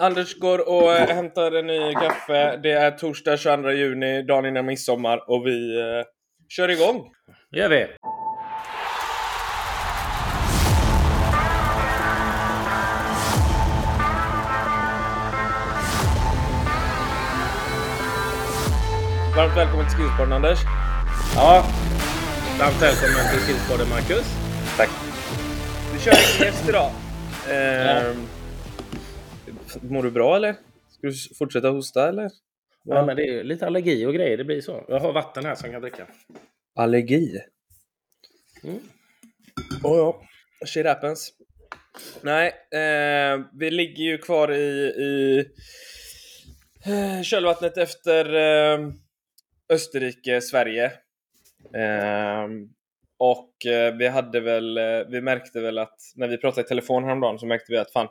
Anders går och äh, hämtar en ny kaffe. Det är torsdag 22 juni, dagen innan midsommar och vi äh, kör igång. Det gör vi. Varmt välkommen till Skillspodden Anders. Ja, varmt välkommen till Skillspodden Marcus. Tack. Vi kör ingen gäst idag. Eh, Mår du bra eller? Ska du fortsätta hosta eller? Ja, men det är lite allergi och grejer, det blir så. Jag har vatten här som jag kan dricka. Allergi? Mm. Oh, ja, shit happens. Nej, eh, vi ligger ju kvar i, i eh, kölvattnet efter eh, Österrike, Sverige. Eh, och eh, vi hade väl, eh, vi märkte väl att när vi pratade i telefon häromdagen så märkte vi att fan,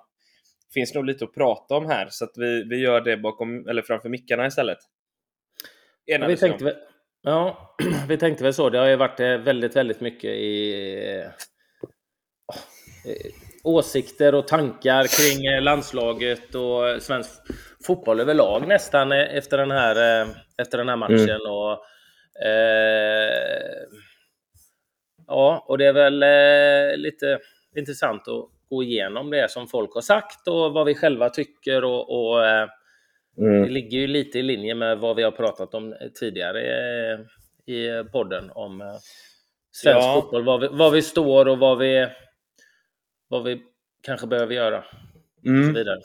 finns nog lite att prata om här så att vi, vi gör det bakom, eller framför mickarna istället. Ja, vi, tänkte väl, ja, vi tänkte väl så. Det har ju varit eh, väldigt, väldigt mycket i eh, åsikter och tankar kring eh, landslaget och svensk fotboll överlag nästan efter den här, efter den här matchen. Mm. Och, eh, ja, och det är väl eh, lite intressant att gå igenom det som folk har sagt och vad vi själva tycker. Och, och eh, mm. Det ligger ju lite i linje med vad vi har pratat om tidigare eh, i podden om eh, svensk ja. fotboll. Var vi, var vi står och vad vi, vad vi kanske behöver göra. Mm. Vidare.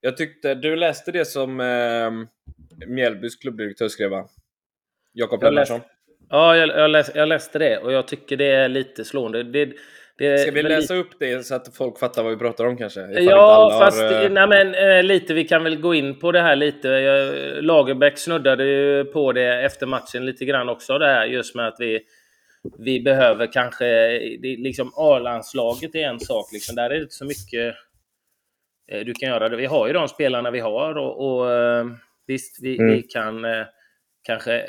Jag tyckte, du läste det som eh, Mjällbys klubbdirektör skrev va? Jakob Lennartsson. Ja, jag, jag, läs, jag, läste det och jag tycker det är lite slående. Det, det, Ska vi läsa upp det så att folk fattar vad vi pratar om kanske? ja, fast har... Eh, nej, men, eh, lite. Vi kan väl gå in på det här lite. Lagerbäck snuddade ju på det efter matchen lite grann också. Det här just med att vi, vi behöver kanske... liksom A-landslaget är en sak. Liksom. Där är det inte så mycket eh, du kan göra. Det. Vi har ju de spelarna vi har och, och visst, vi, mm. vi kan kanske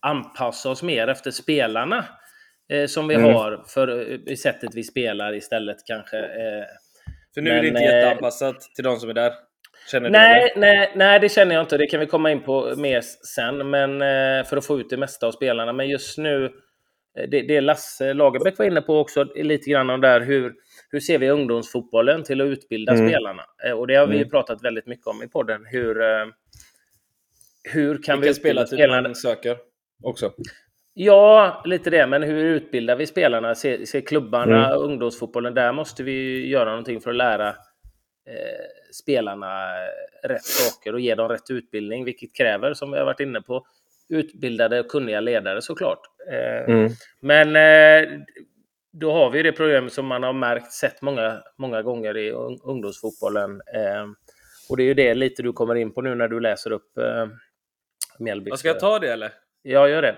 anpassa oss mer efter spelarna eh, som vi mm. har för eh, sättet vi spelar istället kanske. Eh, för nu men, är det inte jätteanpassat till de som är där? Känner nej, nej, nej, det känner jag inte. Det kan vi komma in på mer sen, men eh, för att få ut det mesta av spelarna. Men just nu, eh, det, det Lasse Lagerbäck var inne på också lite grann om där hur, hur ser vi ungdomsfotbollen till att utbilda mm. spelarna? Eh, och det har vi mm. pratat väldigt mycket om i podden. Hur, hur kan Vilka vi utbilda spelarna? söker också? Ja, lite det. Men hur utbildar vi spelarna? Ser, ser klubbarna, mm. ungdomsfotbollen, där måste vi göra någonting för att lära eh, spelarna rätt saker och ge dem rätt utbildning, vilket kräver, som vi har varit inne på, utbildade och kunniga ledare såklart. Eh, mm. Men eh, då har vi det problem som man har märkt, sett många, många gånger i ungdomsfotbollen. Eh, och det är ju det lite du kommer in på nu när du läser upp eh, Mjällby. Ska jag ta det eller? Ja, gör det.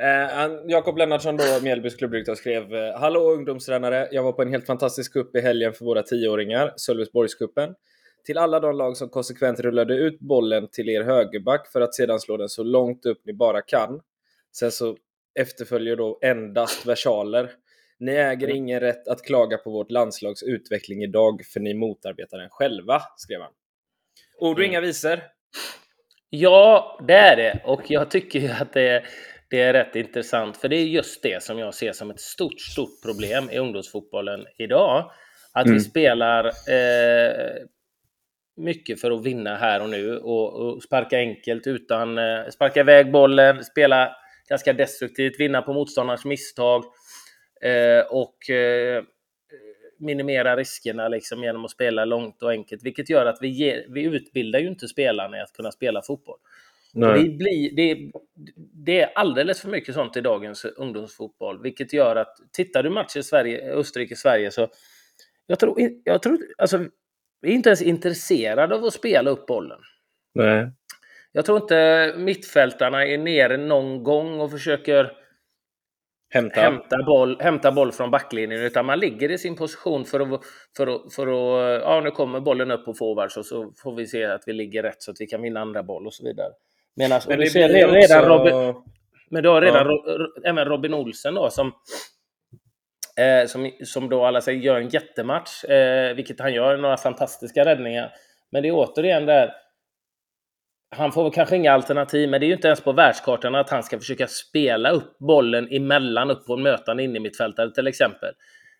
Eh, Jakob Lennartsson, då, Mjällbys klubbdirektör, skrev eh, Hallå ungdomstränare! Jag var på en helt fantastisk cup i helgen för våra tioåringar, Sölvesborgscupen. Till alla de lag som konsekvent rullade ut bollen till er högerback för att sedan slå den så långt upp ni bara kan. Sen så efterföljer då endast versaler. Ni äger mm. ingen rätt att klaga på vårt landslags utveckling idag för ni motarbetar den själva, skrev han. Ord och mm. inga visor. Ja, det är det. Och jag tycker ju att det är det är rätt intressant, för det är just det som jag ser som ett stort, stort problem i ungdomsfotbollen idag. Att mm. vi spelar eh, mycket för att vinna här och nu och, och sparka enkelt utan eh, sparka iväg bollen, spela ganska destruktivt, vinna på motståndarens misstag eh, och eh, minimera riskerna liksom genom att spela långt och enkelt, vilket gör att vi, ger, vi utbildar ju inte spelarna i att kunna spela fotboll. Det, blir, det, det, är alldeles för mycket sånt i dagens ungdomsfotboll, vilket gör att tittar du matcher Sverige, Österrike-Sverige så jag tror, jag tror alltså, vi är inte ens intresserade av att spela upp bollen. Nej. Jag tror inte mittfältarna är nere någon gång och försöker hämta, hämta, boll, hämta boll från backlinjen, utan man ligger i sin position för att, för att, för att ja, nu kommer bollen upp på forwards och så får vi se att vi ligger rätt så att vi kan vinna andra boll och så vidare. Medan, men det ser redan också... Robin, men du har redan ja. även Robin Olsen då som Eh, som, som då alla säger gör en jättematch, eh, vilket han gör, några fantastiska räddningar. Men det är återigen där, han får väl kanske inga alternativ, men det är ju inte ens på världskartan att han ska försöka spela upp bollen emellan upp på en mötande innermittfältare till exempel.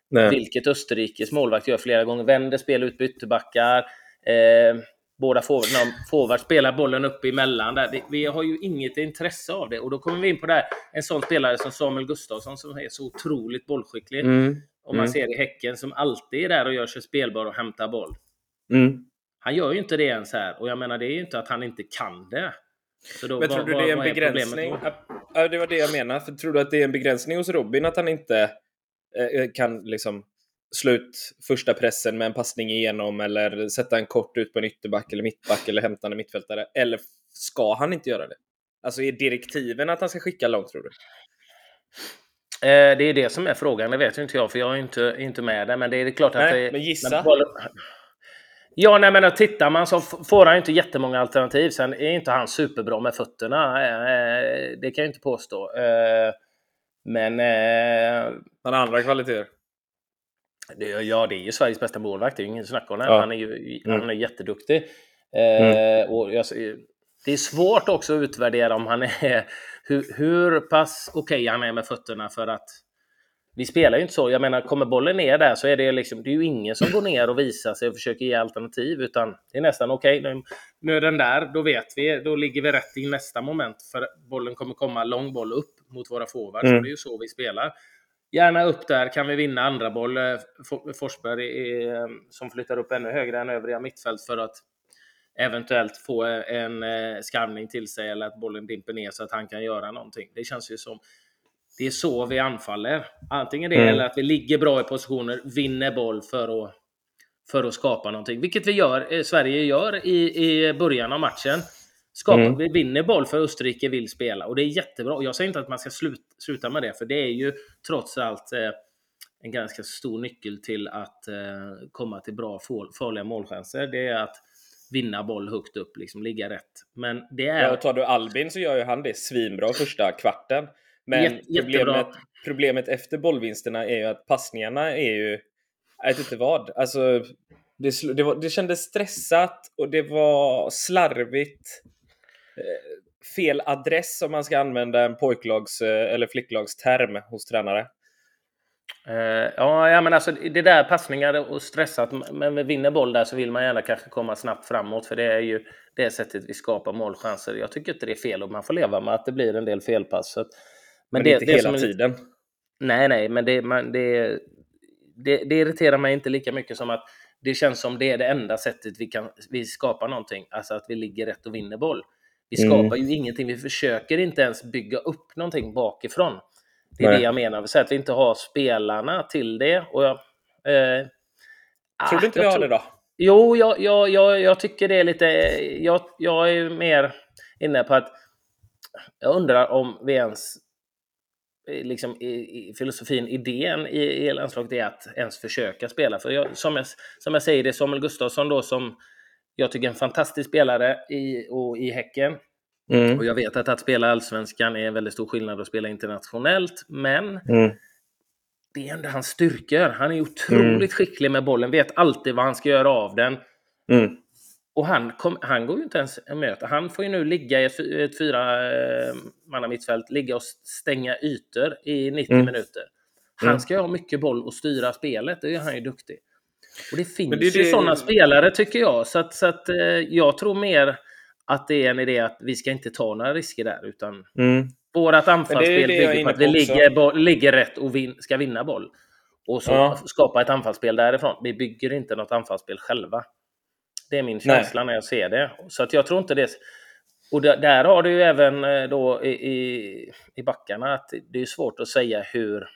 Nej. Vilket Österrikes målvakt gör flera gånger. Vänder spel ut på ytterbackar. Eh, båda forwards spelar bollen upp emellan. Där. Vi har ju inget intresse av det. Och då kommer vi in på det här. En sån spelare som Samuel Gustafsson som är så otroligt bollskicklig. Mm. Om man mm. ser i Häcken som alltid är där och gör sig spelbar och hämtar boll. Mm. Han gör ju inte det ens här. Och jag menar, det är ju inte att han inte kan det. Då, Men tror du det är en begränsning? Ja, det var det jag menade. För tror du att det är en begränsning hos Robin att han inte eh, kan liksom slå ut första pressen med en passning igenom eller sätta en kort ut på en ytterback eller mittback eller hämta en mittfältare? Eller ska han inte göra det? Alltså är direktiven att han ska skicka långt tror du? Eh, det är det som är frågan, det vet ju inte jag för jag är inte, inte med där. Men det är klart att... Nej, det, men gissa! Ja, nej, men tittar man så får han inte jättemånga alternativ. Sen är inte han superbra med fötterna. Eh, det kan jag inte påstå. Eh, men... Han har andra kvaliteter. Ja, det är ju Sveriges bästa målvakt. Det är ju ingen snack om det. Ja. Han är ju mm. han är jätteduktig. Mm. och jag, det är svårt också att utvärdera om han är... Hur, hur pass okej okay han är med fötterna för att vi spelar ju inte så. Jag menar, kommer bollen ner där så är det liksom, det är ju ingen som går ner och visar sig och försöker ge alternativ, utan det är nästan okej, okay, nu, nu är den där, då vet vi, då ligger vi rätt i nästa moment, för bollen kommer komma lång boll upp mot våra forwards, mm. det är ju så vi spelar. Gärna upp där, kan vi vinna andra boll. Eh, Forsberg är, eh, som flyttar upp ännu högre än övriga mittfält för att eventuellt få en eh, skarvning till sig eller att bollen dimper ner så att han kan göra någonting. Det känns ju som det är så vi anfaller. Antingen det mm. eller att vi ligger bra i positioner, vinner boll för att, för att skapa någonting. Vilket vi gör, Sverige gör i, i början av matchen. Skapar, mm. Vi vinner boll för Österrike vill spela och det är jättebra. Jag säger inte att man ska slut, sluta med det, för det är ju trots allt eh, en ganska stor nyckel till att eh, komma till bra farliga målchanser. Det är att vinna boll högt upp, liksom ligga rätt. Men det är... Ja, och tar du Albin så gör ju han det svinbra första kvarten. Men problemet, problemet efter bollvinsterna är ju att passningarna är ju... Jag vet inte vad. Alltså, det, det, var, det kändes stressat och det var slarvigt. Eh, fel adress om man ska använda en pojklags eh, eller flicklagsterm hos tränare. Uh, ja, men alltså det där passningar och stressat, men vi vinner boll där så vill man gärna kanske komma snabbt framåt för det är ju det sättet vi skapar målchanser. Jag tycker inte det är fel och man får leva med att det blir en del felpass. Men, men det, inte hela tiden. Nej, nej, men det, man, det, det, det irriterar mig inte lika mycket som att det känns som det är det enda sättet vi kan vi skapar någonting. Alltså att vi ligger rätt och vinner boll. Vi skapar mm. ju ingenting. Vi försöker inte ens bygga upp någonting bakifrån. Det är Nej. det jag menar. Säger att vi inte har spelarna till det. Och jag, eh, tror du inte vi har det då? Jo, jag, jag, jag, jag tycker det är lite... Jag, jag är mer inne på att jag undrar om vi ens liksom, i, i filosofin, idén i, i landslaget är att ens försöka spela. För jag, som, jag, som jag säger, det är Samuel Gustafsson då som jag tycker är en fantastisk spelare i, och, i Häcken. Mm. Och jag vet att att spela allsvenskan är en väldigt stor skillnad att spela internationellt, men mm. det är ändå hans styrkor. Han är otroligt mm. skicklig med bollen, vet alltid vad han ska göra av den. Mm. Och han, kom, han går ju inte ens att möta. Han får ju nu ligga i ett, ett fyra eh, manna mittfält, ligga och stänga ytor i 90 mm. minuter. Han mm. ska ju ha mycket boll och styra spelet, det är han ju duktig. Och det finns det, ju det... sådana spelare tycker jag. Så att, så att eh, jag tror mer att det är en idé att vi ska inte ta några risker där, utan mm. vårt anfallsspel bygger på att vi ligger, ligger rätt och vin, ska vinna boll. Och så ja. skapa ett anfallsspel därifrån. Vi bygger inte något anfallsspel själva. Det är min känsla Nej. när jag ser det. Så att jag tror inte det... Och där har du ju även eh, då i, i, i backarna att det är svårt att säga hur,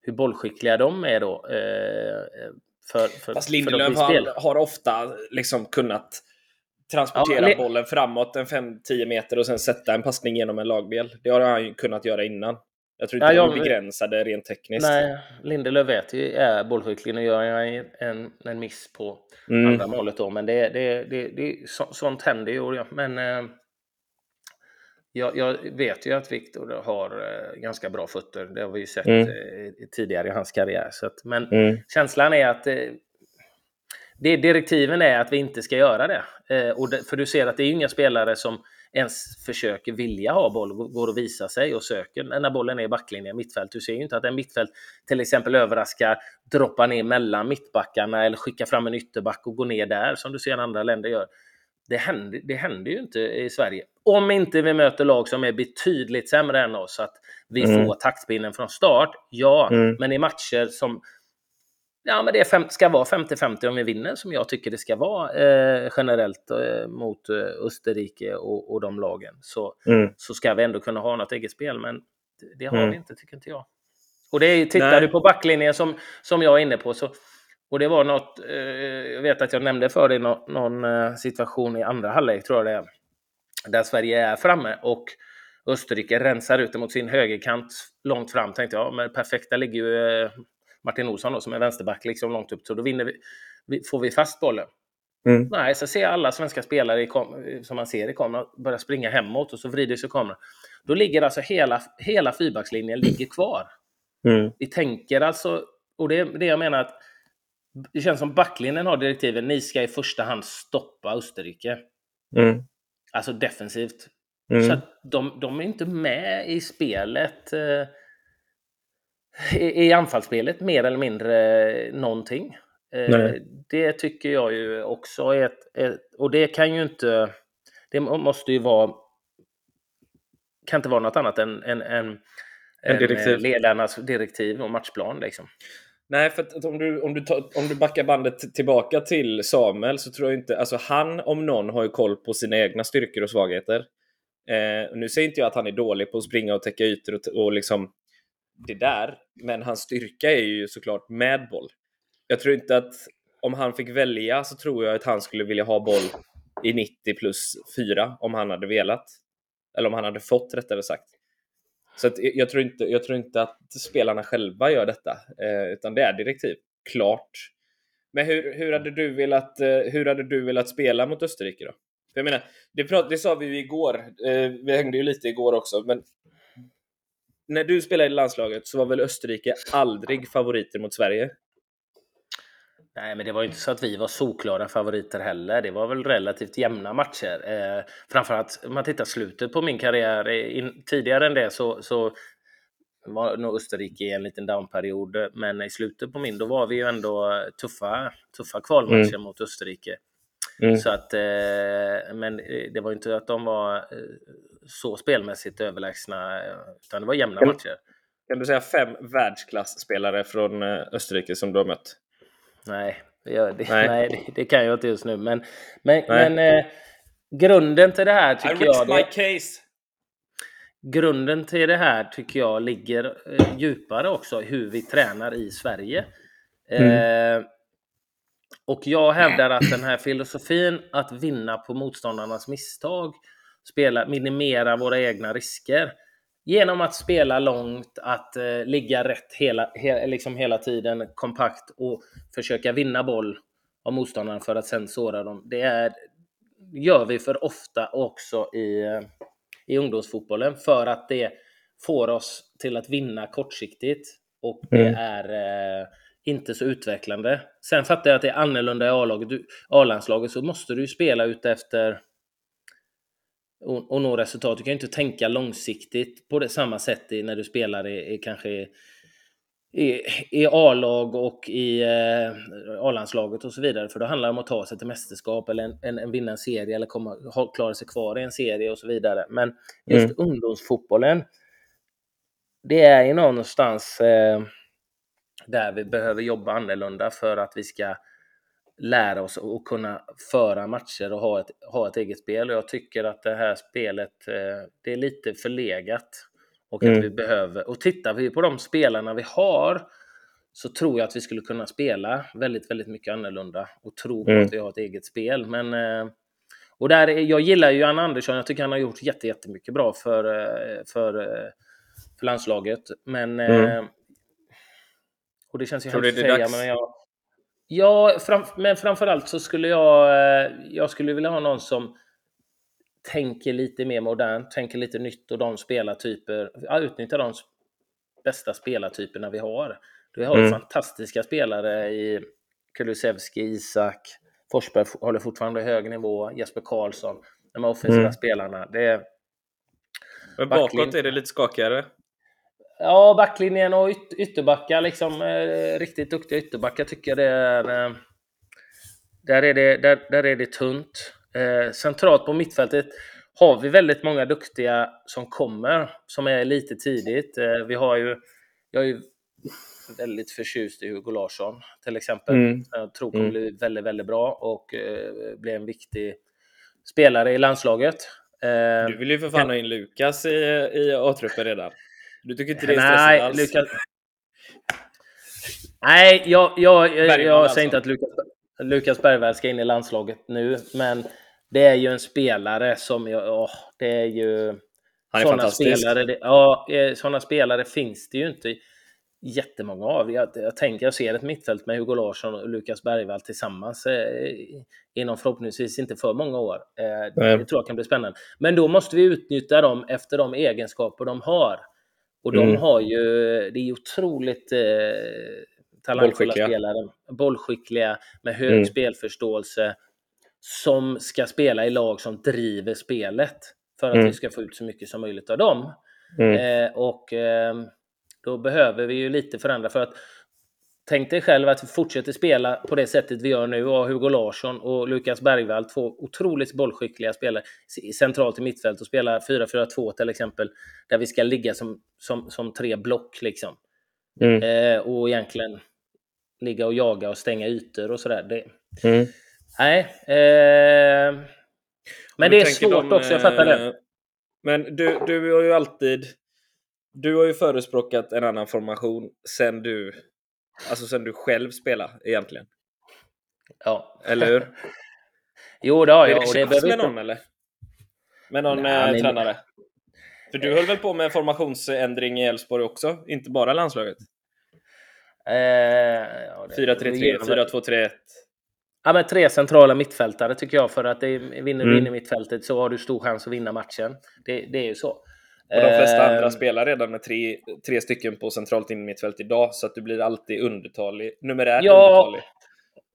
hur bollskickliga de är då. Eh, för, för, Fast Lindelöf har, har, ofta liksom kunnat transportera ja, bollen framåt en 5-10 meter och sen sätta en passning genom en lagdel. Det har han ju kunnat göra innan. Jag tror inte ja, jag, de är begränsade rent tekniskt. Nej, Lindelöf vet ju är bollskicklig. Nu gör jag en, en miss på mm. andra målet då, men det, det, det, det, så, sånt händer ju. Men, eh, jag, jag, vet ju att Viktor har eh, ganska bra fötter. Det har vi ju sett mm. eh, tidigare i hans karriär. Så att, men mm. känslan är att eh, det, direktiven är att vi inte ska göra det. Eh, och det, För du ser att det är inga spelare som ens försöker vilja ha boll, går och visar sig och söker när bollen är i backlinjen, mittfält. Du ser ju inte att en mittfält till exempel överraskar, droppar ner mellan mittbackarna eller skickar fram en ytterback och går ner där som du ser andra länder gör. Det händer, det händer ju inte i Sverige. Om inte vi möter lag som är betydligt sämre än oss, så att vi mm. får taktpinnen från start. Ja, mm. men i matcher som Ja, men det ska vara 50-50 om vi vinner, som jag tycker det ska vara eh, generellt eh, mot eh, Österrike och, och de lagen. Så, mm. så ska vi ändå kunna ha något eget spel, men det, har mm. vi inte, tycker inte jag. Och det är, tittar Nej. du på backlinjen som, som jag är inne på, så, och det var något, eh, jag vet att jag nämnde för dig no, någon eh, situation i andra halvlek, tror jag det är, där Sverige är framme och Österrike rensar ut mot sin högerkant långt fram. Tänkte jag, men perfekta ligger ju Martin Olsson då, som är vänsterback liksom långt upp, så då vinner vi, får vi fast bollen. Mm. Nej, så ser alla svenska spelare som man ser i kameran börja springa hemåt och så vrider sig kameran. Då ligger alltså hela, hela fyrbackslinjen ligger kvar. Mm. Vi tänker alltså, och det är det jag menar att det känns som backlinjen har direktiven, ni ska i första hand stoppa Österrike. Mm. Alltså defensivt. Mm. Så de, de är inte med i spelet. Eh, i anfallsspelet mer eller mindre någonting. Eh, Nej. Det tycker jag ju också är ett, ett, Och det kan ju inte... Det måste ju vara... Kan inte vara något annat än, än, än, en direktiv. ledarnas direktiv och matchplan. Liksom. Nej, för att om du, om, du tar, om du backar bandet tillbaka till Samuel så tror jag inte... Alltså han om någon har ju koll på sina egna styrkor och svagheter. Eh, nu säger inte jag att han är dålig på att springa och täcka ytor och, och liksom det där. Men hans styrka är ju såklart med boll. Jag tror inte att om han fick välja så tror jag att han skulle vilja ha boll i 90 plus 4 om han hade velat. Eller om han hade fått rättare sagt. Så att jag, tror inte, jag tror inte att spelarna själva gör detta, eh, utan det är direktiv. Klart. Men hur, hur, hade du velat, eh, hur hade du velat spela mot Österrike då? För jag menar, det, prat, det sa vi ju igår, eh, vi hängde ju lite igår också, men när du spelade i landslaget så var väl Österrike aldrig favoriter mot Sverige? Nej, men det var ju inte så att vi var solklara favoriter heller. Det var väl relativt jämna matcher. Eh, framförallt om man tittar slutet på min karriär. Eh, in, tidigare än det så, så var nog Österrike i en liten downperiod. Men i slutet på min, då var vi ju ändå tuffa, tuffa kvalmatcher mm. mot Österrike. Mm. Så att, eh, men eh, det var inte att de var eh, så spelmässigt överlägsna, utan det var jämna kan, matcher. Kan du säga fem världsklasspelare från Österrike som du har mött? Nej, det, det, nej. nej det, det, kan jag inte just nu. Men, men, men eh, grunden till det här tycker I jag... my case. Grunden till det här tycker jag ligger eh, djupare också, hur vi tränar i Sverige. Mm. Eh, och jag hävdar att den här filosofin att vinna på motståndarnas misstag, spela, minimera våra egna risker, genom att spela långt, att eh, ligga rätt hela, he, liksom hela tiden, kompakt och försöka vinna boll av motståndarna för att sen såra dem. Det är, gör vi för ofta också i, i ungdomsfotbollen för att det får oss till att vinna kortsiktigt och det mm. är eh, inte så utvecklande. Sen fattar jag att det är annorlunda i. A-landslaget så måste du spela ut efter och, och nå resultat. Du kan ju inte tänka långsiktigt på det samma sätt i, när du spelar i, i kanske i, i A-lag och i eh, A-landslaget och så vidare. För då handlar det om att ta sig till mästerskap eller en, en, en vinna en serie eller komma, ha, klara sig kvar i en serie och så vidare. Men just mm. ungdomsfotbollen, det är ju någonstans eh, där vi behöver jobba annorlunda för att vi ska lära oss att kunna föra matcher och ha ett, ha ett eget spel. Och jag tycker att det här spelet, eh, det är lite förlegat. Och mm. att vi behöver, och tittar vi på de spelarna vi har så tror jag att vi skulle kunna spela väldigt, väldigt mycket annorlunda och tro på mm. att vi har ett eget spel. Men, eh, och där, jag gillar ju Anna Andersson, jag tycker han har gjort jättemycket bra för, eh, för, för landslaget. Men mm. Och det känns ju hemskt att säga, men jag... Ja, fram, men framförallt så skulle jag, eh, jag skulle vilja ha någon som tänker lite mer modernt, tänker lite nytt och de spelartyper, ja, utnyttjar de bästa spelartyperna vi har. Vi har mm. fantastiska spelare i Kulusevski, Isak, Forsberg håller fortfarande hög nivå, Jesper Karlsson, de här offensiva mm. spelarna. Det är... Men bakåt är det lite skakigare? Ja, backlinjen och yt ytterbackar, liksom eh, riktigt duktiga ytterbackar tycker jag det är. Eh, där, är det, där, där är det tunt. Eh, centralt på mittfältet har vi väldigt många duktiga som kommer, som är lite tidigt. Eh, vi har ju, jag är ju väldigt förtjust i Hugo Larsson till exempel. Mm. Jag tror kommer mm. bli väldigt, väldigt bra och eh, bli en viktig spelare i landslaget. Eh, du vill ju för fan ha in Lukas i, i A-truppen redan. Du tycker inte det är stressigt alls? Lukas... Nej, jag, jag, jag, jag alltså. säger inte att Lukas, Lukas Bergvall ska in i landslaget nu, men det är ju en spelare som jag, åh, det är ju... Han är såna fantastisk. Spelare, det, ja, eh, sådana spelare finns det ju inte jättemånga av. Jag, jag tänker, jag ser ett mittfält med Hugo Larsson och Lukas Bergvall tillsammans eh, inom förhoppningsvis inte för många år. Eh, det tror jag kan bli spännande. Men då måste vi utnyttja dem efter de egenskaper de har. Och de mm. har ju, det är otroligt eh, talangfulla spelare, bollskickliga med hög mm. spelförståelse som ska spela i lag som driver spelet för att mm. vi ska få ut så mycket som möjligt av dem. Mm. Eh, och eh, då behöver vi ju lite förändra för att Tänk dig själv att vi fortsätter spela på det sättet vi gör nu och Hugo Larsson och Lukas Bergvall, två otroligt bollskickliga spelare centralt i mittfält och spela 4-4-2 till exempel, där vi ska ligga som, som, som tre block liksom. Mm. Eh, och egentligen ligga och jaga och stänga ytor och sådär. Det... Mm. Nej. Eh... Men det är svårt de, också, jag fattar det. Eh, men du, du har ju alltid du har ju förespråkat en annan formation sen du, alltså sen du själv spelade egentligen. Ja. Eller hur? jo, det har jag. Är det tjafs med någon eller? Med någon Nej, eh, tränare? För du höll väl på med formationsändring i Elfsborg också? Inte bara landslaget? Eh, ja, 4-3-3, 4-2-3-1? Ja, men tre centrala mittfältare tycker jag. För att det, vinner du mm. in i mittfältet så har du stor chans att vinna matchen. Det, det är ju så. Och de flesta andra eh, spelar redan med tre, tre stycken på centralt in mittfält idag, så att du blir alltid undertalig, numerärt ja, undertalig.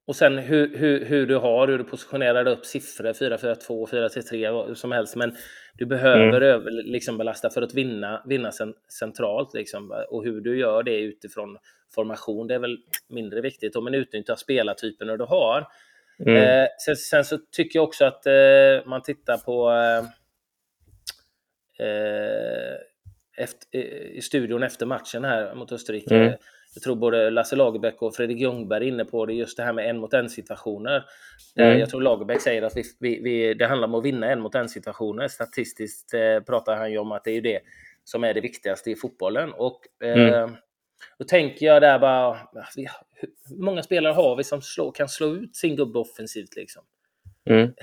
Och sen hur, hur, hur du har, hur du positionerar upp siffror, 4-4-2, 4-3, som helst. Men du behöver mm. över, liksom belasta för att vinna, vinna centralt. Liksom. Och hur du gör det utifrån formation, det är väl mindre viktigt. Om man utnyttjar spelartyperna du har. Mm. Eh, sen, sen, så tycker jag också att eh, man tittar på Eh, efter, i studion efter matchen här mot Österrike. Mm. Jag tror både Lasse Lagerbäck och Fredrik Ljungberg är inne på det, just det här med en mot en situationer. Eh, mm. Jag tror Lagerbäck säger att vi, vi, vi, det handlar om att vinna en mot en situationer. Statistiskt eh, pratar han ju om att det är det som är det viktigaste i fotbollen. Och eh, mm. då tänker jag där bara, hur många spelare har vi som slå, kan slå ut sin gubbe offensivt liksom? Mm.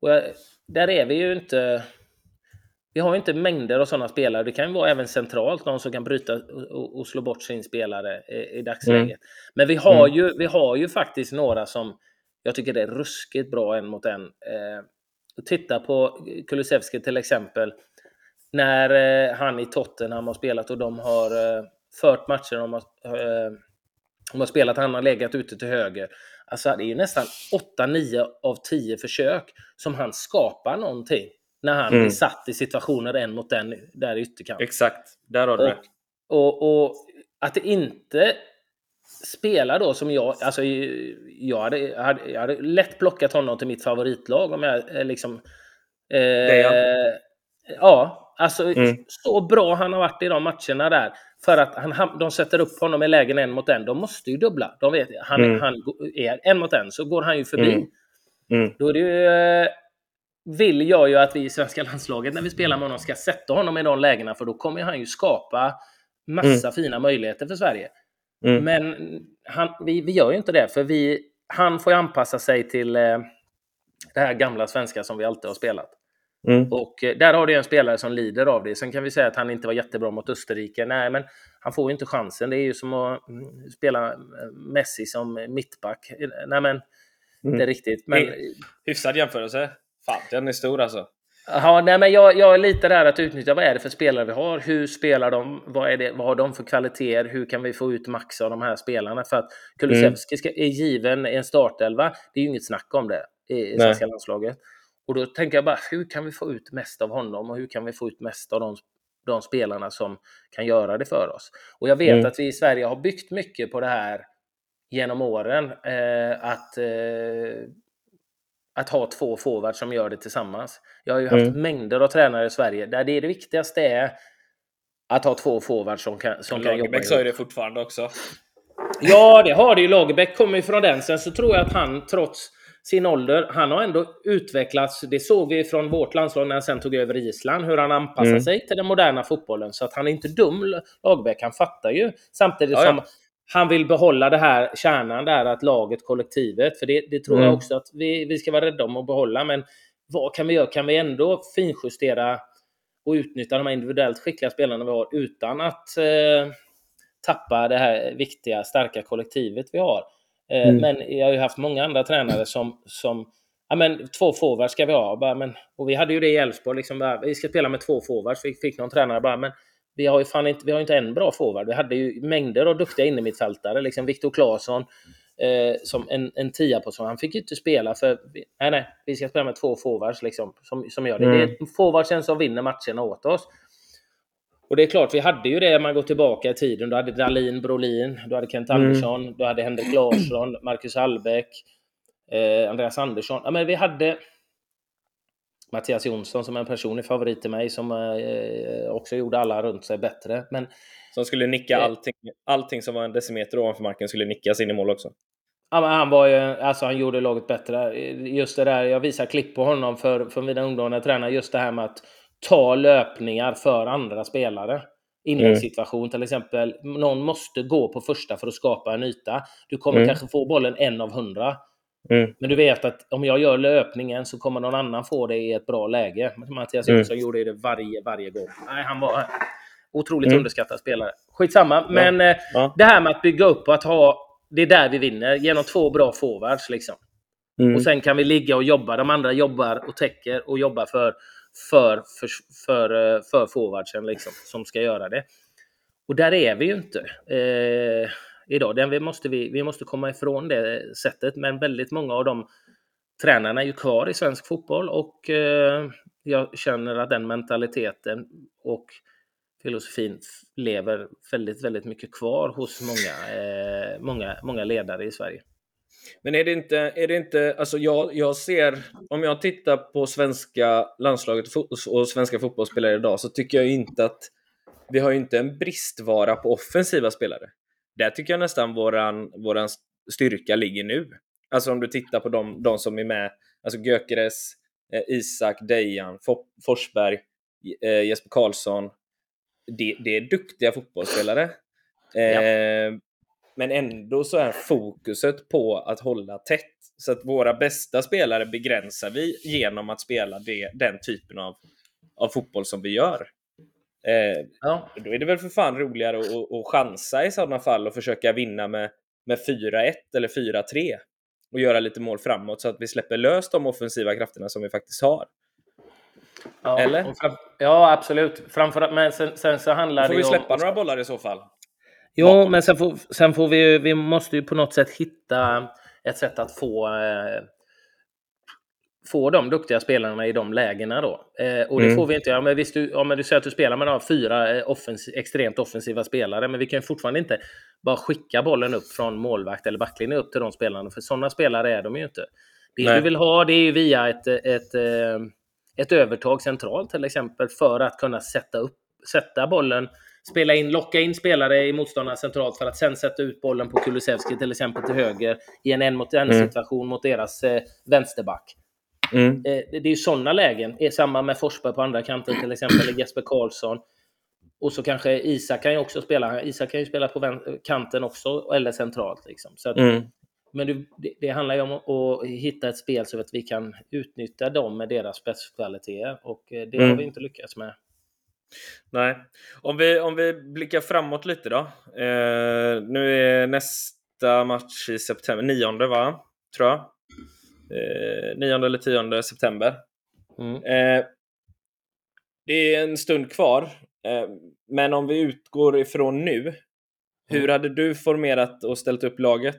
Och jag, där är vi ju inte vi har inte mängder av sådana spelare. Det kan ju vara även centralt, någon som kan bryta och, och slå bort sin spelare i, i dagsläget. Mm. Men vi har, mm. ju, vi har ju faktiskt några som jag tycker det är ruskigt bra en mot en. Eh, titta på Kulusevski till exempel. När eh, han i Tottenham har spelat och de har eh, fört matcher, de har, eh, de har spelat, han har legat ute till höger. Alltså det är ju nästan 8-9 av 10 försök som han skapar någonting. När han mm. blir satt i situationer en mot en där i ytterkant. Exakt, där har du det. Och, och att det inte spelar då som jag, alltså jag hade, hade, jag hade lätt plockat honom till mitt favoritlag om jag eh, liksom... Eh, det ja. alltså mm. så bra han har varit i de matcherna där. För att han, de sätter upp honom i lägen en mot en. De måste ju dubbla. De vet, han, mm. han är en mot en så går han ju förbi. Mm. mm. Då är det ju eh, vill jag ju att vi i svenska landslaget när vi spelar med honom ska sätta honom i de lägena för då kommer han ju skapa massa mm. fina möjligheter för Sverige. Mm. Men han, vi, vi gör ju inte det för vi, han får ju anpassa sig till eh, det här gamla svenska som vi alltid har spelat. Mm. Och eh, där har du en spelare som lider av det. Sen kan vi säga att han inte var jättebra mot Österrike. Nej, men han får ju inte chansen. Det är ju som att mm, spela Messi som mittback. Nej, men mm. inte riktigt. Men... Hyfsad jämförelse. Fan, den är stor alltså. Ja, nej, men jag, jag är lite där att utnyttja vad är det för spelare vi har? Hur spelar de? Vad, är det, vad har de för kvaliteter? Hur kan vi få ut max av de här spelarna? För att Kulusevski mm. är given en startelva. Det är ju inget snack om det i svenska landslaget. Och då tänker jag bara, hur kan vi få ut mest av honom och hur kan vi få ut mest av de, de spelarna som kan göra det för oss? Och jag vet mm. att vi i Sverige har byggt mycket på det här genom åren. Eh, att eh, att ha två forwards som gör det tillsammans. Jag har ju haft mm. mängder av tränare i Sverige där det, är det viktigaste är att ha två forwards som kan, som kan jobba Lagerbäck sa ju det fortfarande också. Ja, det har det ju. Lagerbäck kommer ju från den. Sen så tror jag att han trots sin ålder, han har ändå utvecklats. Det såg vi från vårt landslag när han sen tog över Island, hur han anpassar mm. sig till den moderna fotbollen. Så att han är inte dum, Lagerbäck. Han fattar ju. Samtidigt ja, ja. som han vill behålla det här kärnan där, att laget, kollektivet. För det, det tror mm. jag också att vi, vi ska vara rädda om att behålla. Men vad kan vi göra? Kan vi ändå finjustera och utnyttja de här individuellt skickliga spelarna vi har utan att eh, tappa det här viktiga, starka kollektivet vi har? Eh, mm. Men jag har ju haft många andra tränare som, som ja, men två forwards ska vi ha. Bara, men, och vi hade ju det i Elfsborg, liksom, vi ska spela med två forwards. Vi fick någon tränare bara, men vi har ju fan inte, vi har inte en bra forward. Vi hade ju mängder av duktiga innermittfältare. Liksom Viktor Claesson eh, som en, en tia på så Han fick ju inte spela för... Nej, nej. Vi ska spela med två forwards liksom, som, som gör det. Mm. Det är forwardsen som vinner matcherna åt oss. Och det är klart, vi hade ju det, man går tillbaka i tiden. Du hade Dalin, Brolin, du hade Kent mm. Andersson, mm. du hade Henrik Larsson, Marcus Hallbäck, eh, Andreas Andersson. Ja, men vi hade Mattias Jonsson som är en personlig favorit till mig som eh, också gjorde alla runt sig bättre. Men, som skulle nicka eh, allting, allting som var en decimeter ovanför marken skulle nickas in i mål också. Ja, han var ju, alltså han gjorde laget bättre. Just det där, jag visar klipp på honom för, för mina ungdomar när jag tränar, just det här med att ta löpningar för andra spelare. Inläggssituation mm. till exempel. Någon måste gå på första för att skapa en yta. Du kommer mm. kanske få bollen en av hundra. Mm. Men du vet att om jag gör löpningen så kommer någon annan få det i ett bra läge. Mattias mm. Jonsson gjorde det varje, varje gång. Nej, han var otroligt mm. underskattad spelare. Skitsamma, men. Eh, ja. det här med att bygga upp och att ha... Det är där vi vinner, genom två bra forwards. Liksom. Mm. Och sen kan vi ligga och jobba. De andra jobbar och täcker och jobbar för, för, för, för, eh, för forwardsen liksom, som ska göra det. Och där är vi ju inte. Eh, idag. Den vi, måste vi, vi måste komma ifrån det sättet, men väldigt många av de tränarna är ju kvar i svensk fotboll och eh, jag känner att den mentaliteten och filosofin lever väldigt, väldigt mycket kvar hos många, eh, många, många ledare i Sverige. Men är det inte, är det inte, alltså jag, jag ser, om jag tittar på svenska landslaget och svenska fotbollsspelare idag så tycker jag inte att vi har inte en bristvara på offensiva spelare där tycker jag nästan våran, våran styrka ligger nu. Alltså om du tittar på de, de som är med, alltså Gökeres, eh, Isak, Dejan, Forsberg, eh, Jesper Karlsson. Det, det, är duktiga fotbollsspelare. Ja. Eh, men ändå så är fokuset på att hålla tätt. Så att våra bästa spelare begränsar vi genom att spela det, den typen av, av fotboll som vi gör. Eh, ja. Då är det väl för fan roligare att, att, chansa i sådana fall och försöka vinna med, med 4-1 eller 4-3 och göra lite mål framåt så att vi släpper lös de offensiva krafterna som vi faktiskt har. Ja, eller? ja, absolut. Framförallt, men sen, sen så handlar får det Får vi släppa om... några bollar i så fall? Jo, men sen får, sen får vi vi måste ju på något sätt hitta ett sätt att få eh, få de duktiga spelarna i de lägena då. Eh, och det mm. får vi inte göra. Men visst, du, ja, men du säger att du spelar med de fyra eh, offens extremt offensiva spelare, men vi kan fortfarande inte bara skicka bollen upp från målvakt eller backlinje upp till de spelarna, för sådana spelare är de ju inte. Det Nej. du vill ha det är ju via ett, ett, ett, eh, ett övertag centralt till exempel för att kunna sätta, upp, sätta bollen spela in, locka in spelare i motståndarna centralt för att sen sätta ut bollen på Kulusevski till exempel till höger i en en mot en mm. situation mot deras eh, vänsterback. Mm. Det är ju sådana lägen. Samma med Forsberg på andra kanten till exempel, Jesper Karlsson. Och så kanske Isak kan ju också spela. Isak kan ju spela på kanten också, eller centralt. Liksom. Så att, mm. Men det, det, handlar ju om att hitta ett spel så att vi kan utnyttja dem med deras spetskvaliteter. Och eh, det mm. har vi inte lyckats med. Nej. Om vi, om vi blickar framåt lite då. Eh, nu är nästa match i september, nionde va? Tror jag 9 eller 10 september. Mm. Eh, det är en stund kvar. Eh, men om vi utgår ifrån nu, hur Mm. hade du formerat och ställt upp laget?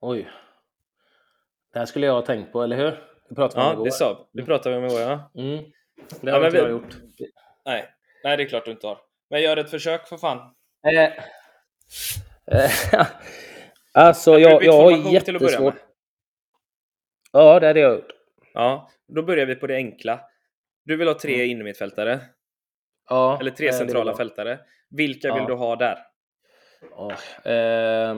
Oj. Det här skulle jag ha tänkt på, eller hur? Det pratade vi om Ja, igår. det sa Det pratade vi om igår, ja. Mm. Det Ja, har men inte vi- jag gjort. Nej. Nej, det är klart du inte har. Men gör ett försök för fan. Eh, eh, alltså, jag, jag har att jättesvårt. Ja, det hade jag gjort. Ja, då börjar vi på det enkla. Du vill ha tre Mm. innermittfältare, Ja, eller tre eh, vill centrala fältare. Vilka vill Ja. du ha där? Ja, eh,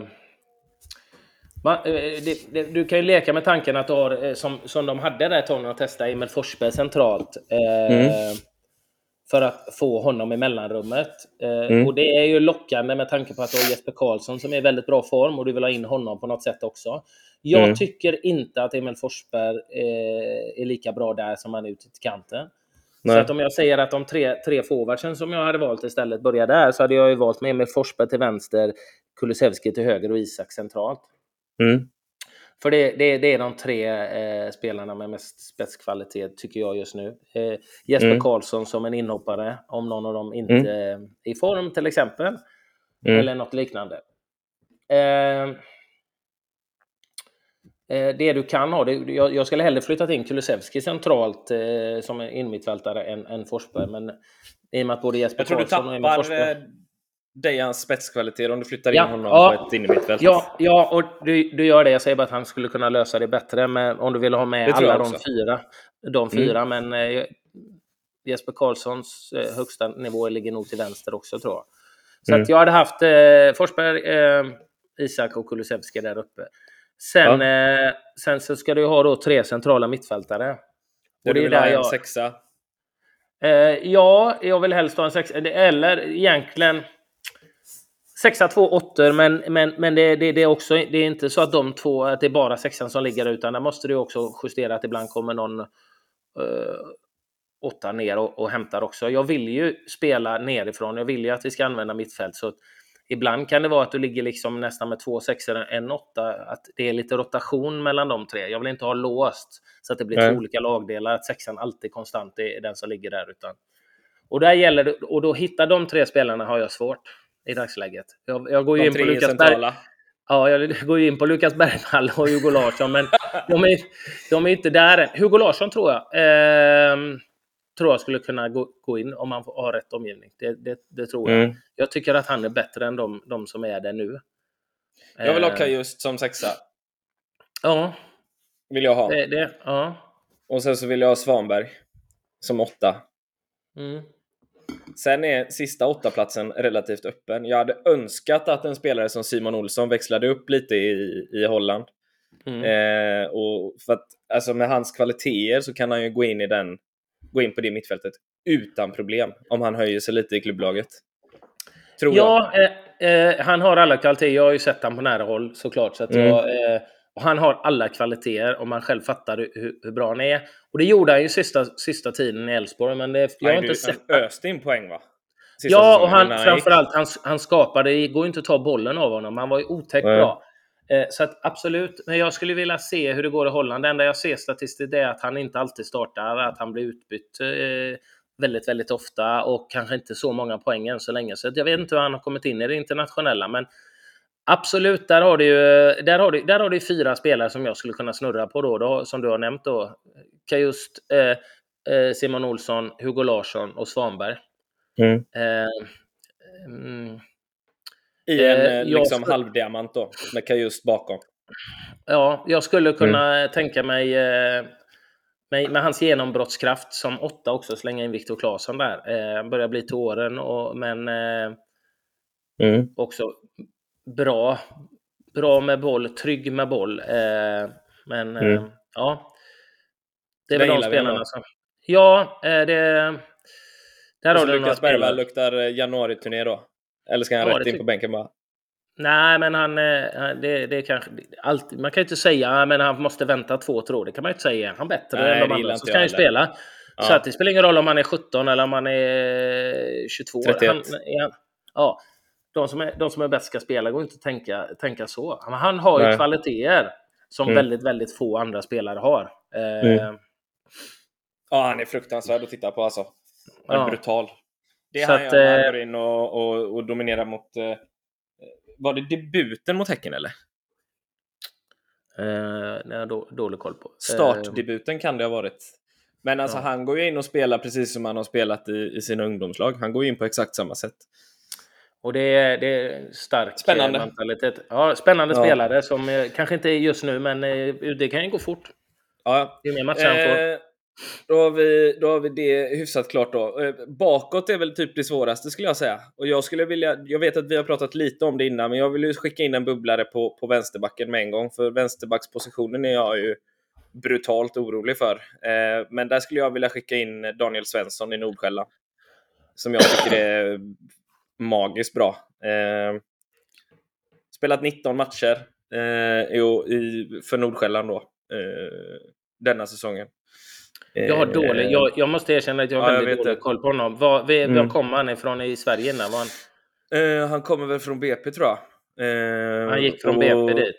man, det, det, du kan ju leka med tanken att du har, eh, som, som de hade där ett tag de testade, Emil Forsberg centralt. Eh, Mm. För att få honom i mellanrummet. Eh, Mm. Och det är ju lockande med tanke på att du har Jesper Karlsson som är i väldigt bra form och du vill ha in honom på något sätt också. Jag Mm. tycker inte att Emil Forsberg eh, är lika bra där som han är ute till kanten. Så Nej. att om jag säger att de tre, tre forwardsen som jag hade valt istället börjar där så hade jag ju valt med Emil Forsberg till vänster, Kulusevski till höger och Isak centralt. Mm. För det, det, det är de tre eh, spelarna med mest spetskvalitet tycker jag just nu. Eh, Jesper Mm. Karlsson som en inhoppare, om någon av dem inte är i form till exempel. Mm. Eller något liknande. Eh, eh, det du kan ha, det, jag, jag skulle hellre flyttat in Kulusevski centralt eh, som en innermittfältare än, än Forsberg. Men i och med att både Jesper Karlsson och Emil Forsberg... dig hans spetskvaliteter om du flyttar in Ja, honom ja. på ett innermittfält. Ja, ja och du, du gör det. Jag säger bara att han skulle kunna lösa det bättre men om du vill ha med alla de fyra. De Mm. fyra, men eh, Jesper Karlssons eh, högsta nivå ligger nog till vänster också tror jag. Så Mm. att jag hade haft eh, Forsberg, eh, Isak och Kulusevski där uppe. Sen, eh, sen så ska du ha då tre centrala mittfältare. Och du det är vill ha en jag... sexa. Eh, ja, jag vill helst ha en sexa. Eller egentligen sexa, två åttor, men, men, men det, det, det är också det är inte så att de två, att det är bara sexan som ligger utan där måste du också justera att ibland kommer någon eh, åtta ner och, och hämtar också. Jag vill ju spela nerifrån. Jag vill ju att vi ska använda mittfält. Så ibland kan det vara att du ligger liksom nästan med två sexor, en åtta. Att det är lite rotation mellan de tre. Jag vill inte ha låst så att det blir Nej. två olika lagdelar. Att sexan alltid konstant är den som ligger där. Utan, och där gäller det, och då hitta de tre spelarna har jag svårt i dagsläget. Jag, jag går ju in på Lukas Berg. Ja, jag går ju in på Lukas Bergvall och Hugo Larsson, men de är, de är inte där än. Hugo Larsson tror jag. ehm, tror jag skulle kunna gå, gå in om han har rätt omgivning. Det, det, det tror jag. Mm. Jag tycker att han är bättre än de, de som är där nu. Jag vill ha Ehm, Kajust som sexa. Ja, Vill jag ha. det, det, ja. Och sen så vill jag ha Svanberg som åtta. Mm. Sen är sista åttaplatsen relativt öppen. Jag hade önskat att en spelare som Simon Olsson växlade upp lite i, i Holland. Mm. Eh, och för att, alltså med hans kvaliteter så kan han ju gå in, i den, gå in på det mittfältet utan problem om han höjer sig lite i klubblaget. Tror jag. Ja, eh, eh, han har alla kvaliteter. Jag har ju sett honom på nära håll såklart. Så att Mm. jag, eh, och han har alla kvaliteter om man själv fattar hur, hur bra han är. Och det gjorde han ju sista, sista tiden i Elfsborg. Men det, jag har Nej, inte du, sett... han öste in poäng va? Sista Ja, och han, framförallt han, han skapade. Det går ju inte att ta bollen av honom. Han var ju otäckt Nej. bra. Eh, så att absolut. Men jag skulle vilja se hur det går i Holland. Det enda jag ser statistiskt är att han inte alltid startar. Att han blir utbytt eh, väldigt, väldigt ofta och kanske inte så många poäng än så länge. Så jag vet inte hur han har kommit in i det internationella. Men absolut, där har du ju där har du, där har du fyra spelare som jag skulle kunna snurra på då, då som du har nämnt då. Kajust, eh, eh, Simon Olsson, Hugo Larsson och Svanberg. Mm. Eh, mm, I en Eh, eh, liksom skulle- halvdiamant då, med Kajust bakom. ja, jag skulle kunna Mm. tänka mig eh, med, med hans genombrottskraft som åtta också slänga in Viktor Claesson där. Eh, börjar bli till åren, och, men eh, Mm. också bra. Bra med boll, trygg med boll. Eh, men eh, Mm. ja, det är väl de spelarna som... Ja, eh, det... Där har du några Lukas Bergvall spelare. luktar januari-turné då? Eller ska han Ja, rätt in på bänken bara? Nej, men han... eh, Det, det är kanske... Allt, man kan ju inte säga "Ah, men han måste vänta två år. Det kan man ju inte säga. Är han bättre Nej, än de andra så ska han ju spela. Ja. Så att det spelar ingen roll om han är 17 eller om han är 22. 31. Han, han, ja, de som, är, de som är bäst ska spela går inte att tänka, tänka så. Men han har ju Nej. kvaliteter som Mm. väldigt, väldigt få andra spelare har. Eh, Mm. Ja, han är fruktansvärd att titta på alltså. Han är Ja. brutal. Det är Så han att, gör när han eh, går in och, och, och dominerar mot... Eh, var det debuten mot Häcken eller? Eh, jag då, dålig koll på. Eh, Startdebuten kan det ha varit. Men alltså Ja. han går ju in och spelar precis som han har spelat i, i sina ungdomslag. Han går in på exakt samma sätt. Och det är, det är stark Spännande. eh, mentalitet. Ja, spännande Ja. spelare som eh, kanske inte är just nu, men eh, det kan ju gå fort. Ja, Ju mer matcher han får. Då, har vi, då har vi det hyfsat klart då. Bakåt är väl typ det svåraste skulle jag säga. Och jag skulle vilja, jag vet att vi har pratat lite om det innan, men jag vill ju skicka in en bubblare på, på vänsterbacken med en gång. För vänsterbackspositionen är jag ju brutalt orolig för. Eh, men där skulle jag vilja skicka in Daniel Svensson i Nordsjälland. Som jag tycker är magiskt bra. Eh, spelat 19 matcher eh, i, för Nordsjälland då. Eh, denna säsongen. Jag har Eh, dålig, jag, jag måste erkänna att jag har Ja, jag väldigt vet dålig det. koll på honom. Var, var, Mm. var kom han ifrån i Sverige innan? Var han, Eh, han kommer väl från BP tror jag. Eh, han gick från och- BP dit?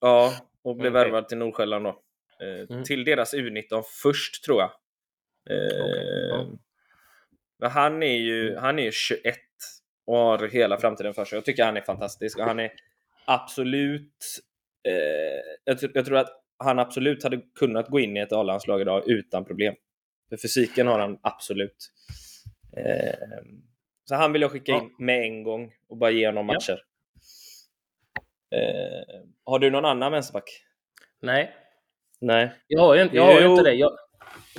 Ja, och blev Okej. värvad till Nordsjälland då. Eh, Mm. Till deras U19 först tror jag. Eh, Okej, ja. Men han är ju han är ju 21 och har hela framtiden för sig. Jag tycker han är fantastisk och han är absolut... Eh, jag, jag tror att han absolut hade kunnat gå in i ett A-landslag idag utan problem. För fysiken har han absolut. Eh, så han vill jag skicka Ja. in med en gång och bara ge honom Ja. matcher. Eh, har du någon annan vänsterback? Nej, Nej. jag har ju, inte- jag har Jo. inte det. Jag,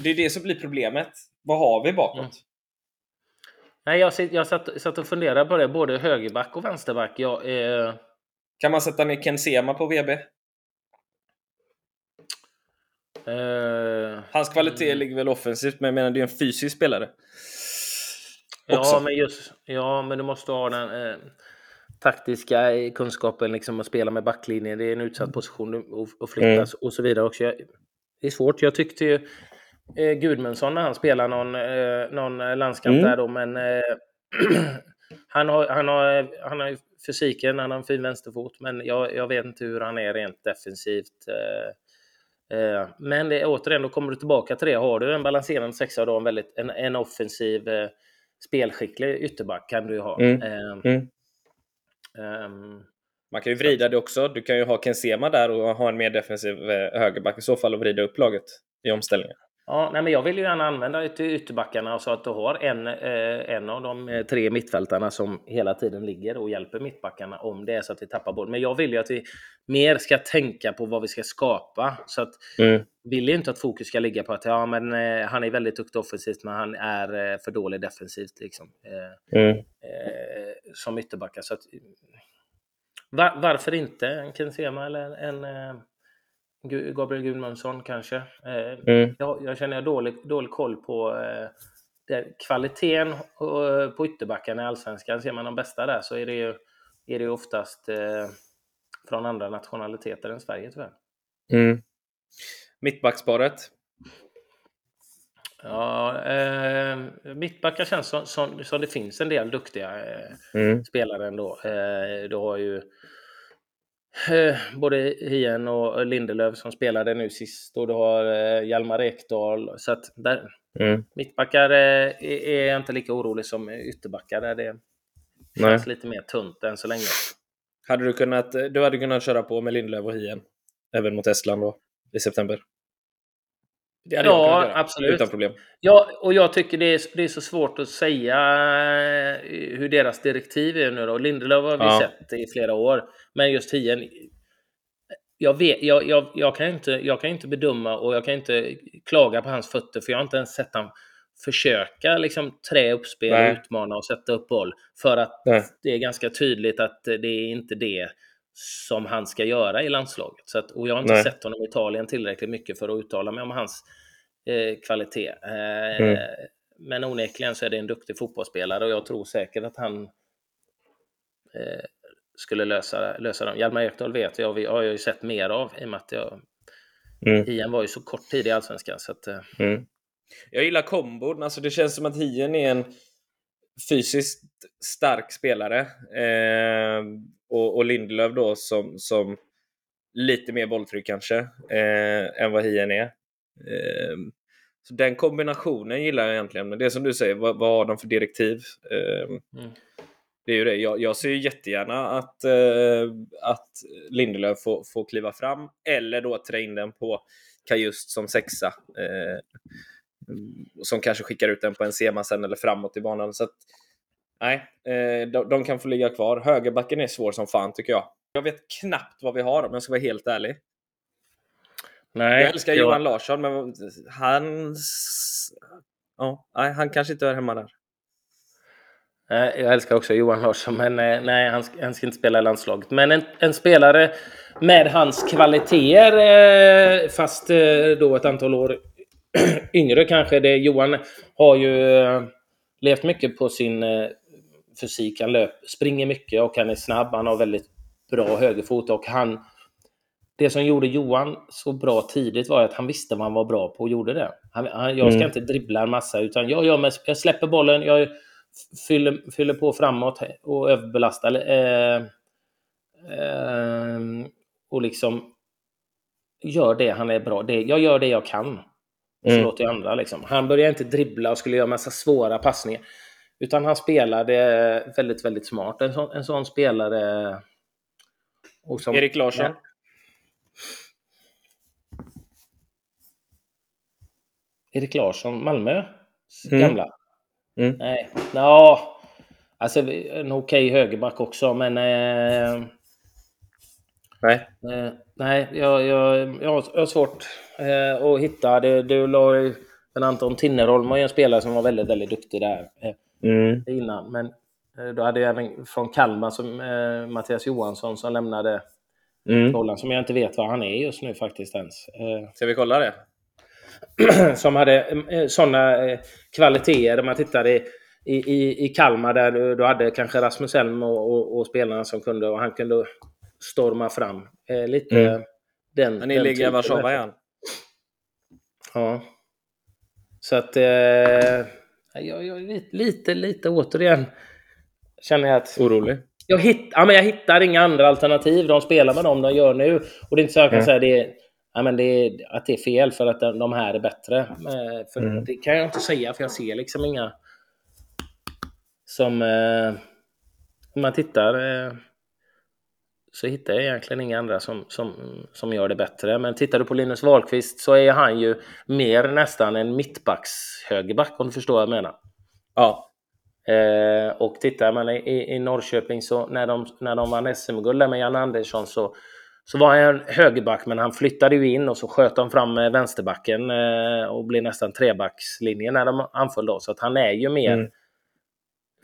Det är det som blir problemet. Vad har vi bakåt? Mm. Nej, jag, sitt- jag satt, satt och funderade på det, både högerback och vänsterback. Jag, eh, Kan man sätta ner Ken Sema på VB? eh, Hans kvalitet Mm. ligger väl offensivt, men jag menar det är en fysisk spelare. Ja, men just, ja, men du måste ha den eh, taktiska kunskapen liksom att spela med backlinjen. Det är en utsatt position och, och flyttas och så vidare också. Jag, det är svårt. Jag tyckte ju eh, Gudmundsson när han spelar någon, eh, någon landskamp Mm. där då, men eh, han, har, han, har, han har ju fysiken, han har en fin vänsterfot, men jag, jag vet inte hur han är rent defensivt. Eh, eh, men det, är återigen, då kommer du tillbaka till det. Har du en balanserande sexa och då en, väldigt, en, en offensiv eh, spelskicklig ytterback kan du ju ha. Mm. Eh, Mm. ehm, Man kan ju vrida det också. Du kan ju ha Ken Sema där och ha en mer defensiv eh, högerback i så fall och vrida upp laget i omställningen. Ja, nej, men jag vill ju gärna använda ytter- ytterbackarna så att du har en, eh, en av de eh, tre mittfältarna som hela tiden ligger och hjälper mittbackarna om det är så att vi tappar boll. Men jag vill ju att vi mer ska tänka på vad vi ska skapa. Så att Mm. vill ju inte att fokus ska ligga på att ja, men, eh, han är väldigt duktig offensivt men han är eh, för dålig defensivt liksom, eh, Mm. eh, som ytterbackar. Så att, var, varför inte en Ken Sema eller en Gabriel Gudmundsson kanske? Eh, Mm. jag, jag känner jag dålig, dålig koll på eh, det, kvaliteten och, på ytterbackarna i Allsvenskan. Ser man de bästa där så är det ju, är det ju oftast eh, från andra nationaliteter än Sverige tyvärr. Mm. Mittbacksparet. Ja, eh, mittbackar känns som, som, som det finns en del duktiga eh, Mm. spelare ändå. Eh, du har ju eh, både Hien och Lindelöf som spelade nu sist och du har eh, Hjalmar Ekdal. Så att där, Mm. mittbackar eh, är, är jag inte lika orolig som ytterbackar. Där det Nej. känns lite mer tunt än så länge. Hade du kunnat, du hade kunnat köra på med Lindlöf och Hien även mot Estland då i september? Det hade Ja, jag kunnat göra, absolut. Utan problem. Ja, och jag tycker det är, det är så svårt att säga eh, hur deras direktiv är nu då. Lindelöf har vi Ja. sett i flera år. Men just Hien, jag, vet, jag, jag, jag, kan inte, jag kan inte bedöma och jag kan inte klaga på hans fötter för jag har inte ens sett han försöka liksom trä upp spel, utmana och sätta upp boll. För att Nej. det är ganska tydligt att det är inte det som han ska göra i landslaget. Så att, och jag har inte Nej. sett honom i Italien tillräckligt mycket för att uttala mig om hans eh, kvalitet. Eh, Mm. Men onekligen så är det en duktig fotbollsspelare och jag tror säkert att han eh, skulle lösa, lösa dem. Hjalmar Ekdal vet jag, vi har jag ju sett mer av i och med att jag, Mm. Ian var ju så kort tid i Allsvenskan. Så att, eh, Mm. Jag gillar kombon. Alltså det känns som att Hien är en fysiskt stark spelare. Eh, och, och Lindelöf då som, som lite mer bolltryck kanske eh, än vad Hien är. Eh, Så den kombinationen gillar jag egentligen. Men det är som du säger, vad, vad har de för direktiv? Eh, mm. Det är ju det. Jag, jag ser ju jättegärna att, eh, att Lindelöf får, får kliva fram eller då trä in den på Kajust som sexa. Eh, som kanske skickar ut den på en sema sen eller framåt i banan. Så att, nej, eh, de, de, kan få ligga kvar. Högerbacken är svår som fan tycker jag. Jag vet knappt vad vi har om jag ska vara helt ärlig. Nej, jag älskar jag... Johan Larsson, men han... Ja, nej, han kanske inte hör hemma där. Jag älskar också Johan Larsson, men eh, nej, han ska, han ska inte spela i landslaget. Men en, en spelare med hans kvaliteter, eh, fast då ett antal år yngre kanske. Det, Johan har ju levt mycket på sin fysik. Han löp, springer mycket och han är snabb. Han har väldigt bra högerfot och han det som gjorde Johan så bra tidigt var att han visste vad han var bra på och gjorde det. Han, han, jag ska mm. inte dribbla en massa, utan jag, jag, jag släpper bollen, jag fyller, fyller på framåt och överbelastar. Eh, eh, och liksom gör det han är bra. Det, jag gör det jag kan. Och så mm. låter jag andra liksom. Han började inte dribbla och skulle göra massa svåra passningar. Utan han spelade väldigt, väldigt smart. En sån, en sån spelare... Som, Erik Larsson? Ja. Erik Larsson, Malmö? Mm. Gamla? Mm. Nej. Ja, alltså en okej okay högerback också, men... Eh, nej. Eh, nej, jag, jag, jag, har svårt eh, att hitta. Det, du la ju... Men Anton Tinnerholm var ju en spelare som var väldigt, väldigt duktig där eh, mm. innan. Men eh, då hade jag även från Kalmar som eh, Mattias Johansson som lämnade mm. Som jag inte vet var han är just nu faktiskt ens. Ska vi kolla det? som hade eh, sådana eh, kvaliteter. Om man tittar i, i, i Kalmar där du, du hade kanske Rasmus Elm och, och, och, spelarna som kunde och han kunde storma fram. Eh, lite mm. den... Men ni ligger i Warszawa igen? Ja. Så att... Eh, jag, jag, lite, lite återigen känner jag att... Orolig? Jag, hitt, ja, men jag hittar inga andra alternativ. De spelar med dem de gör nu. Och det är inte så jag kan mm. säga det ja, men det, att det är fel för att de här är bättre. För mm. Det kan jag inte säga för jag ser liksom inga som... Eh, om man tittar eh, så hittar jag egentligen inga andra som, som, som gör det bättre. Men tittar du på Linus Wahlqvist så är han ju mer nästan en mittbacks högerback om du förstår vad jag menar. Ja. Eh, och tittar man i, i Norrköping så när de, när de vann SM-guld med Jan Andersson så så var han högerback, men han flyttade ju in och så sköt de fram vänsterbacken eh, och blev nästan trebackslinje när de anföll då. Så att han är ju mer mm.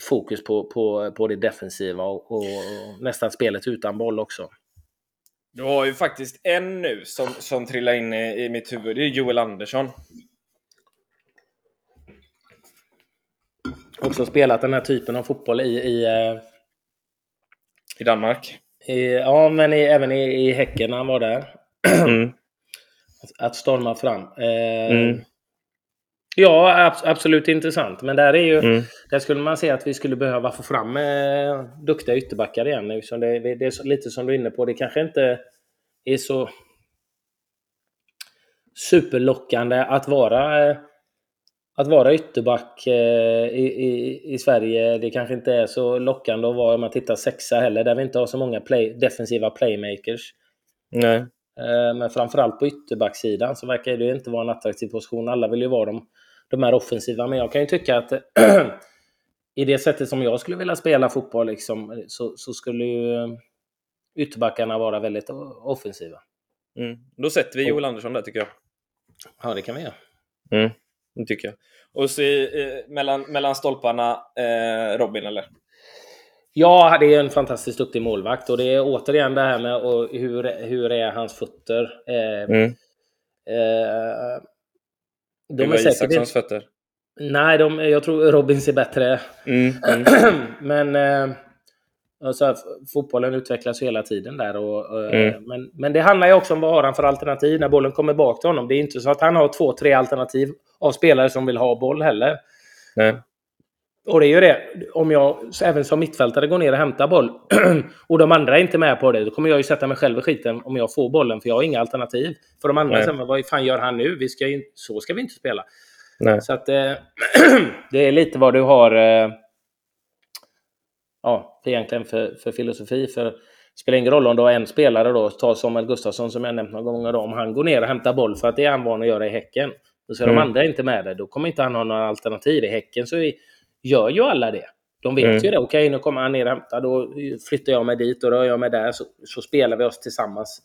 Fokus på, på, på det defensiva och, och, nästan spelet utan boll också. Du har ju faktiskt en nu som, som trillar in i, i mitt huvud. Det är Joel Andersson. Också spelat den här typen av fotboll i... I, eh, I Danmark? I, ja, men i, även i, i Häcken när han var där. Mm. att, att storma fram. Eh, mm. Ja, ab absolut intressant. Men där är ju... Mm. Där skulle man se att vi skulle behöva få fram eh, duktiga ytterbackar igen. Liksom det, det, det, är lite som du är inne på. Det kanske inte är så superlockande att vara eh, att vara ytterback eh, i, i, i, Sverige, det kanske inte är så lockande att vara om man tittar sexa heller, där vi inte har så många play, defensiva playmakers. Nej. Eh, men framförallt på ytterbacksidan så verkar det inte vara en attraktiv position. Alla vill ju vara de, de här offensiva, men jag kan ju tycka att i det sättet som jag skulle vilja spela fotboll liksom, så, så skulle ju ytterbackarna vara väldigt offensiva. Mm. Då sätter vi Joel Andersson där tycker jag. Ja, det kan vi göra. Mm. Det tycker jag. Och så eh, mellan, mellan stolparna, eh, Robin eller? Ja, det är en fantastiskt duktig målvakt och det är återigen det här med och hur, hur är hans fötter? Eh, mm. eh, de det var är Isakssons fötter? Nej, de, jag tror Robin ser bättre. Mm, mm. Men eh, Alltså, fotbollen utvecklas hela tiden där. Och, mm. men, men det handlar ju också om vad har han för alternativ när bollen kommer bak till honom. Det är inte så att han har två, tre alternativ av spelare som vill ha boll heller. Nej. Och det är ju det, om jag även som mittfältare går ner och hämtar boll och de andra är inte med på det, då kommer jag ju sätta mig själv i skiten om jag får bollen, för jag har inga alternativ. För de andra säger, vad fan gör han nu? Vi ska ju, så ska vi inte spela. Nej. Så att eh, det är lite vad du har eh, ja, egentligen för, för filosofi. För det spelar ingen roll om du har en spelare då, ta Samuel Gustafsson som jag nämnt några gånger då, om han går ner och hämtar boll för att det är han van att göra i Häcken. Och så är Mm. de andra inte med det, då kommer inte han ha några alternativ. I Häcken så är, gör ju alla det. De vet Mm. ju det. Okej, nu kommer han ner och hämtar, då flyttar jag mig dit och rör jag mig där, så, så spelar vi oss tillsammans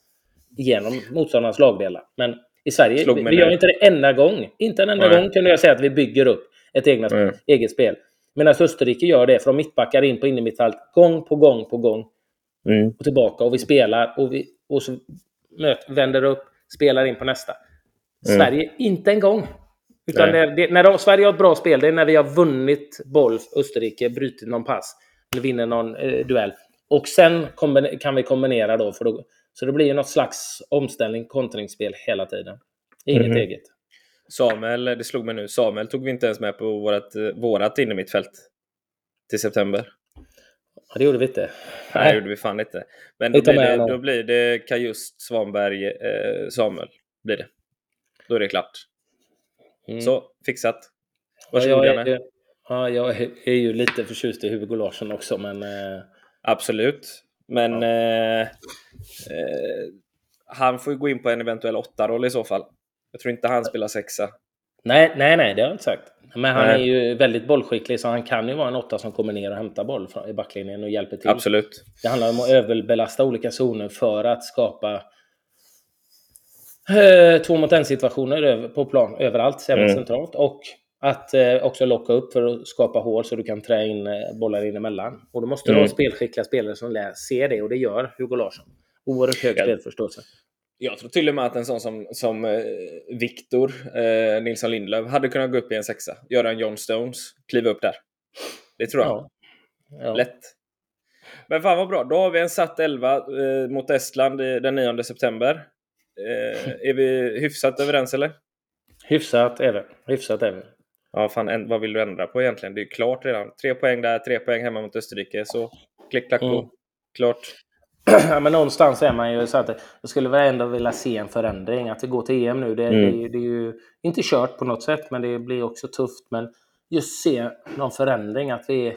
genom motståndarnas lagdelar. Men i Sverige, vi, vi gör inte det enda gång. Inte en enda Nej. gång kunde jag säga att vi bygger upp ett egna, Mm. eget spel. Medan Österrike gör det från mittbackar in på innermittfält gång på gång på gång Mm. och tillbaka och vi spelar och, vi, och så möt, vänder upp, spelar in på nästa. Mm. Sverige, inte en gång. Utan Nej. det, när de, Sverige har ett bra spel, det är när vi har vunnit boll, Österrike, brutit någon pass eller vinner någon eh, duell. Och sen kan vi kombinera då, för då. Så det blir ju något slags omställning, kontringsspel hela tiden. Inget Mhm. eget. Samuel, det slog mig nu, Samuel tog vi inte ens med på vårat, eh, vårat innermittfält till september. Ja, det gjorde vi inte. Nej, det gjorde vi fan inte. Men då blir, det, då blir det Kajust, Svanberg, eh, Samuel. Blir det. Då är det klart. Mm. Så, fixat. ja, Varsågod jag, Janne. är, ja, jag är- ju lite förtjust i Hugo Larsson också, men... Eh, Absolut. Men eh, eh, han får ju gå in på en eventuell åtta-roll i så fall. Jag tror inte han spelar sexa. Nej, nej, nej, det har jag inte sagt. Men han Nej. är ju väldigt bollskicklig, så han kan ju vara en åtta som kommer ner och hämtar boll i backlinjen och hjälper till. Absolut. Det handlar om att överbelasta olika zoner för att skapa två mot en situationer över- på plan överallt, även Mm. centralt. Och att eh, också locka upp för att skapa hål så du kan trä in eh, bollar in emellan. Och då måste du Mm. ha spelskickliga spelare som lär, ser det och det gör Hugo Larsson. Oerhört hög Ja. spelförståelse. Jag tror till och med att en sån som, som eh, Viktor eh, Nilsson Lindlöf hade kunnat gå upp i en sexa. Göra en John Stones. Kliva upp där. Det tror jag. Ja. Ja. Lätt. Men fan vad bra. Då har vi en satt 11 eh, mot Estland den 9 september. Eh, är vi hyfsat överens eller? Hyfsat även. Hyfsat även. Ja, fan, en, vad vill du ändra på egentligen? Det är ju klart redan. Tre poäng där, tre poäng hemma mot Österrike. Så klick, klack, Mm. Klart. ja, men någonstans är man ju så att jag skulle väl ändå vilja se en förändring. Att vi går till EM nu, det, Mm. det, är ju- det är ju inte kört på något sätt, men det blir också tufft. Men just se någon förändring, att vi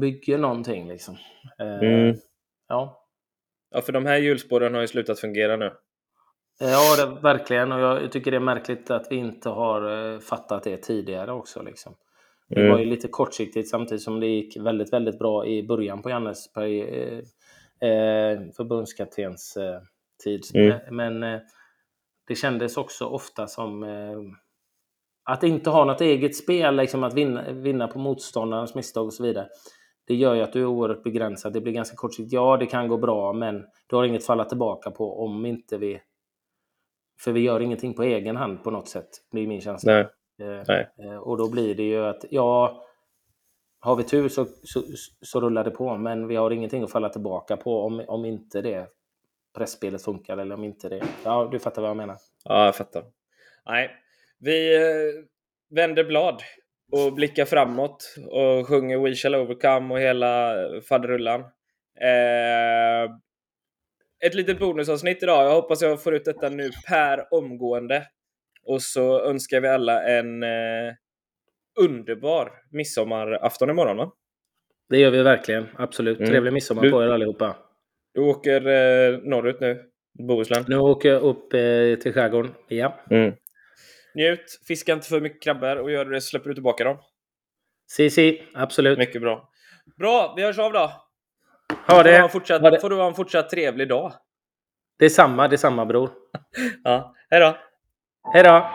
bygger någonting liksom. Eh, Mm. Ja, Ja, för de här hjulspåren har ju slutat fungera nu. Ja det, verkligen. Och jag tycker det är märkligt att vi inte har eh, fattat det tidigare också. Liksom. Det Mm. var ju lite kortsiktigt samtidigt som det gick väldigt, väldigt bra i början på Jannes eh, eh, förbundskaptens eh, tid. Mm. Men eh, det kändes också ofta som eh, att inte ha något eget spel, liksom att vinna, vinna på motståndarens misstag och så vidare. Det gör ju att du är oerhört begränsad. Det blir ganska kortsiktigt. Ja, det kan gå bra, men du har inget att falla tillbaka på om inte vi... För vi gör ingenting på egen hand på något sätt, det är min känsla. Nej. Eh, Nej. eh, Och då blir det ju att, ja, har vi tur så, så, så rullar det på, men vi har ingenting att falla tillbaka på om, om inte det pressspelet funkar eller om inte det... Ja, du fattar vad jag menar. Ja, jag fattar. Nej, vi eh, vänder blad och blickar framåt och sjunger We shall overcome och hela faderullan. Eh, ett litet bonusavsnitt idag. Jag hoppas jag får ut detta nu per omgående. Och så önskar vi alla en eh, underbar midsommarafton imorgon. Va? Det gör vi verkligen, absolut. Mm. Trevlig midsommar Du- på er allihopa. Du åker eh, norrut nu, Bohuslän. Nu åker jag upp eh, till skärgården. Ja. Mm. Njut, fiska inte för mycket krabbor och gör du det så släpper du tillbaka dem. Si, si, absolut. Mycket bra. Bra, vi hörs av då. Ha Får du ha en det. fortsatt, Ha det. Får du ha en fortsatt trevlig dag. Det är samma, det är samma bror. Ja, hej då. Hej då!